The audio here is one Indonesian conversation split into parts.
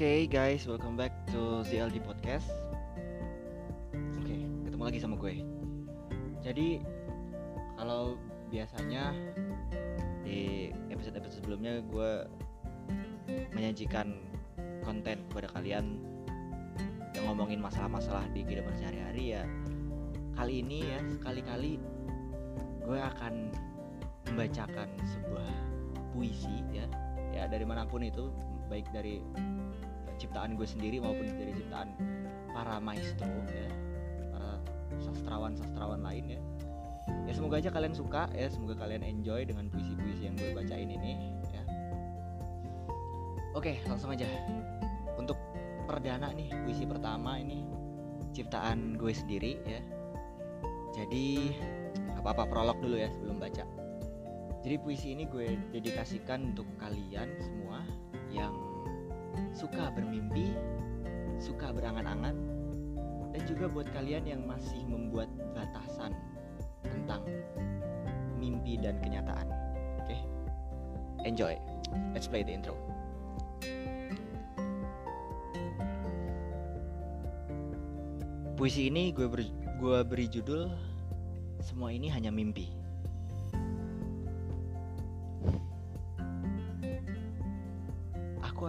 Oke guys, welcome back to ZLD Podcast. Oke, ketemu lagi sama gue. Jadi kalau biasanya di episode-episode sebelumnya gue menyajikan konten kepada kalian yang ngomongin masalah-masalah di kehidupan sehari-hari ya. Kali ini ya, sekali-kali gue akan membacakan sebuah puisi ya, ya dari mana pun itu, baik dari ciptaan gue sendiri maupun dari ciptaan para maestro ya para sastrawan sastrawan lain ya. Ya semoga aja kalian suka ya semoga kalian enjoy dengan puisi-puisi yang gue bacain ini ya. Oke langsung aja. Untuk perdana nih puisi pertama ini ciptaan gue sendiri ya. Jadi apa-apa prolog dulu ya sebelum baca jadi puisi ini gue dedikasikan untuk kalian semua yang suka bermimpi, suka berangan-angan, dan juga buat kalian yang masih membuat batasan tentang mimpi dan kenyataan. Oke, okay? enjoy. Let's play the intro. Puisi ini gue ber, gue beri judul Semua ini hanya mimpi.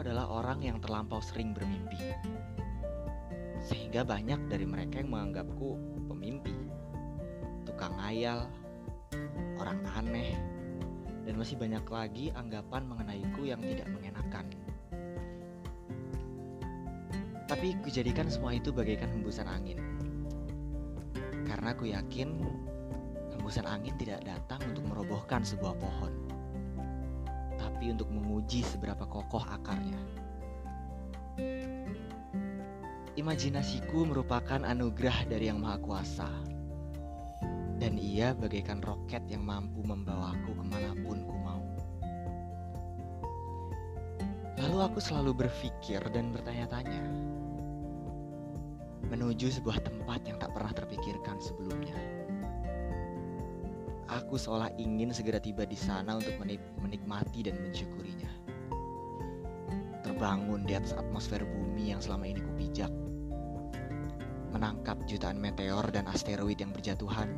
Adalah orang yang terlampau sering bermimpi. Sehingga banyak dari mereka yang menganggapku pemimpi, tukang ngayal, orang aneh, dan masih banyak lagi anggapan mengenaiku yang tidak mengenakan. Tapi kujadikan semua itu bagaikan hembusan angin. Karena aku yakin hembusan angin tidak datang untuk merobohkan sebuah pohon tapi untuk menguji seberapa kokoh akarnya. Imajinasiku merupakan anugerah dari Yang Maha Kuasa, dan ia bagaikan roket yang mampu membawaku ke mana pun ku mau. Lalu aku selalu berpikir dan bertanya-tanya, menuju sebuah tempat yang tak pernah terpikirkan sebelumnya. Aku seolah ingin segera tiba di sana untuk menikmati dan mensyukurinya. Terbangun di atas atmosfer bumi yang selama ini kupijak. Menangkap jutaan meteor dan asteroid yang berjatuhan.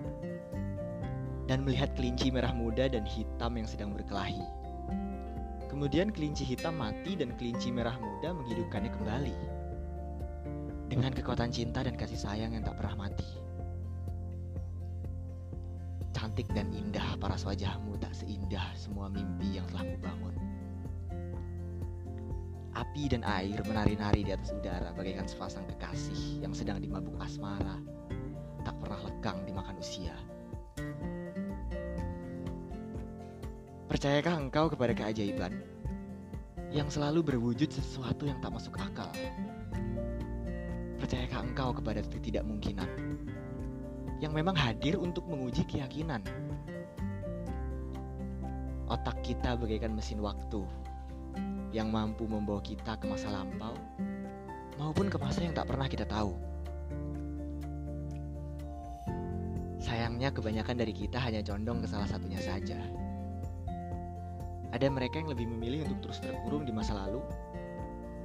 Dan melihat kelinci merah muda dan hitam yang sedang berkelahi. Kemudian kelinci hitam mati dan kelinci merah muda menghidupkannya kembali. Dengan kekuatan cinta dan kasih sayang yang tak pernah mati cantik dan indah paras wajahmu tak seindah semua mimpi yang telah kubangun. Api dan air menari-nari di atas udara bagaikan sepasang kekasih yang sedang dimabuk asmara, tak pernah lekang dimakan usia. Percayakah engkau kepada keajaiban yang selalu berwujud sesuatu yang tak masuk akal? Percayakah engkau kepada ketidakmungkinan yang memang hadir untuk menguji keyakinan. Otak kita bagaikan mesin waktu yang mampu membawa kita ke masa lampau maupun ke masa yang tak pernah kita tahu. Sayangnya kebanyakan dari kita hanya condong ke salah satunya saja. Ada mereka yang lebih memilih untuk terus terkurung di masa lalu,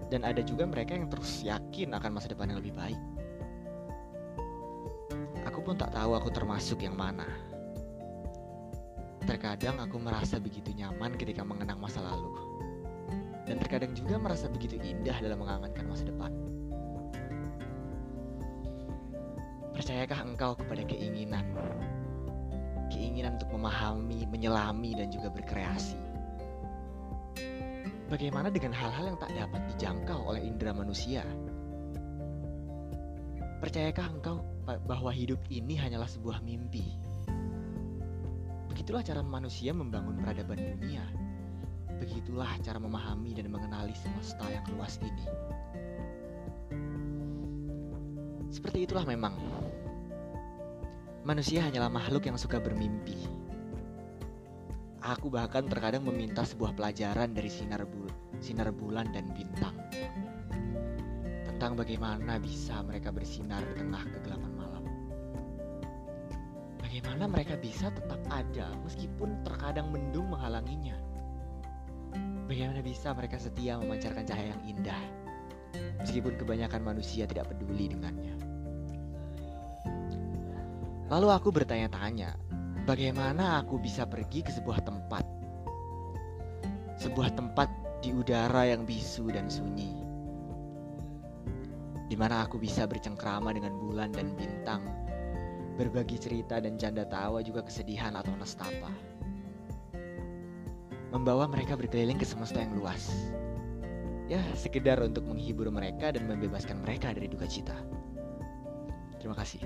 dan ada juga mereka yang terus yakin akan masa depan yang lebih baik. Pun tak tahu aku termasuk yang mana. Terkadang aku merasa begitu nyaman ketika mengenang masa lalu. Dan terkadang juga merasa begitu indah dalam mengangankan masa depan. Percayakah engkau kepada keinginan? Keinginan untuk memahami, menyelami, dan juga berkreasi. Bagaimana dengan hal-hal yang tak dapat dijangkau oleh indera manusia? Percayakah engkau bahwa hidup ini hanyalah sebuah mimpi? Begitulah cara manusia membangun peradaban dunia. Begitulah cara memahami dan mengenali semesta yang luas ini. Seperti itulah memang. Manusia hanyalah makhluk yang suka bermimpi. Aku bahkan terkadang meminta sebuah pelajaran dari sinar, sinar bulan dan bintang tentang bagaimana bisa mereka bersinar di tengah kegelapan. Bagaimana mereka bisa tetap ada meskipun terkadang mendung menghalanginya. Bagaimana bisa mereka setia memancarkan cahaya yang indah meskipun kebanyakan manusia tidak peduli dengannya. Lalu aku bertanya-tanya, bagaimana aku bisa pergi ke sebuah tempat? Sebuah tempat di udara yang bisu dan sunyi. Di mana aku bisa bercengkrama dengan bulan dan bintang, berbagi cerita dan canda tawa juga kesedihan atau nestapa. Membawa mereka berkeliling ke semesta yang luas. Ya, sekedar untuk menghibur mereka dan membebaskan mereka dari duka cita. Terima kasih.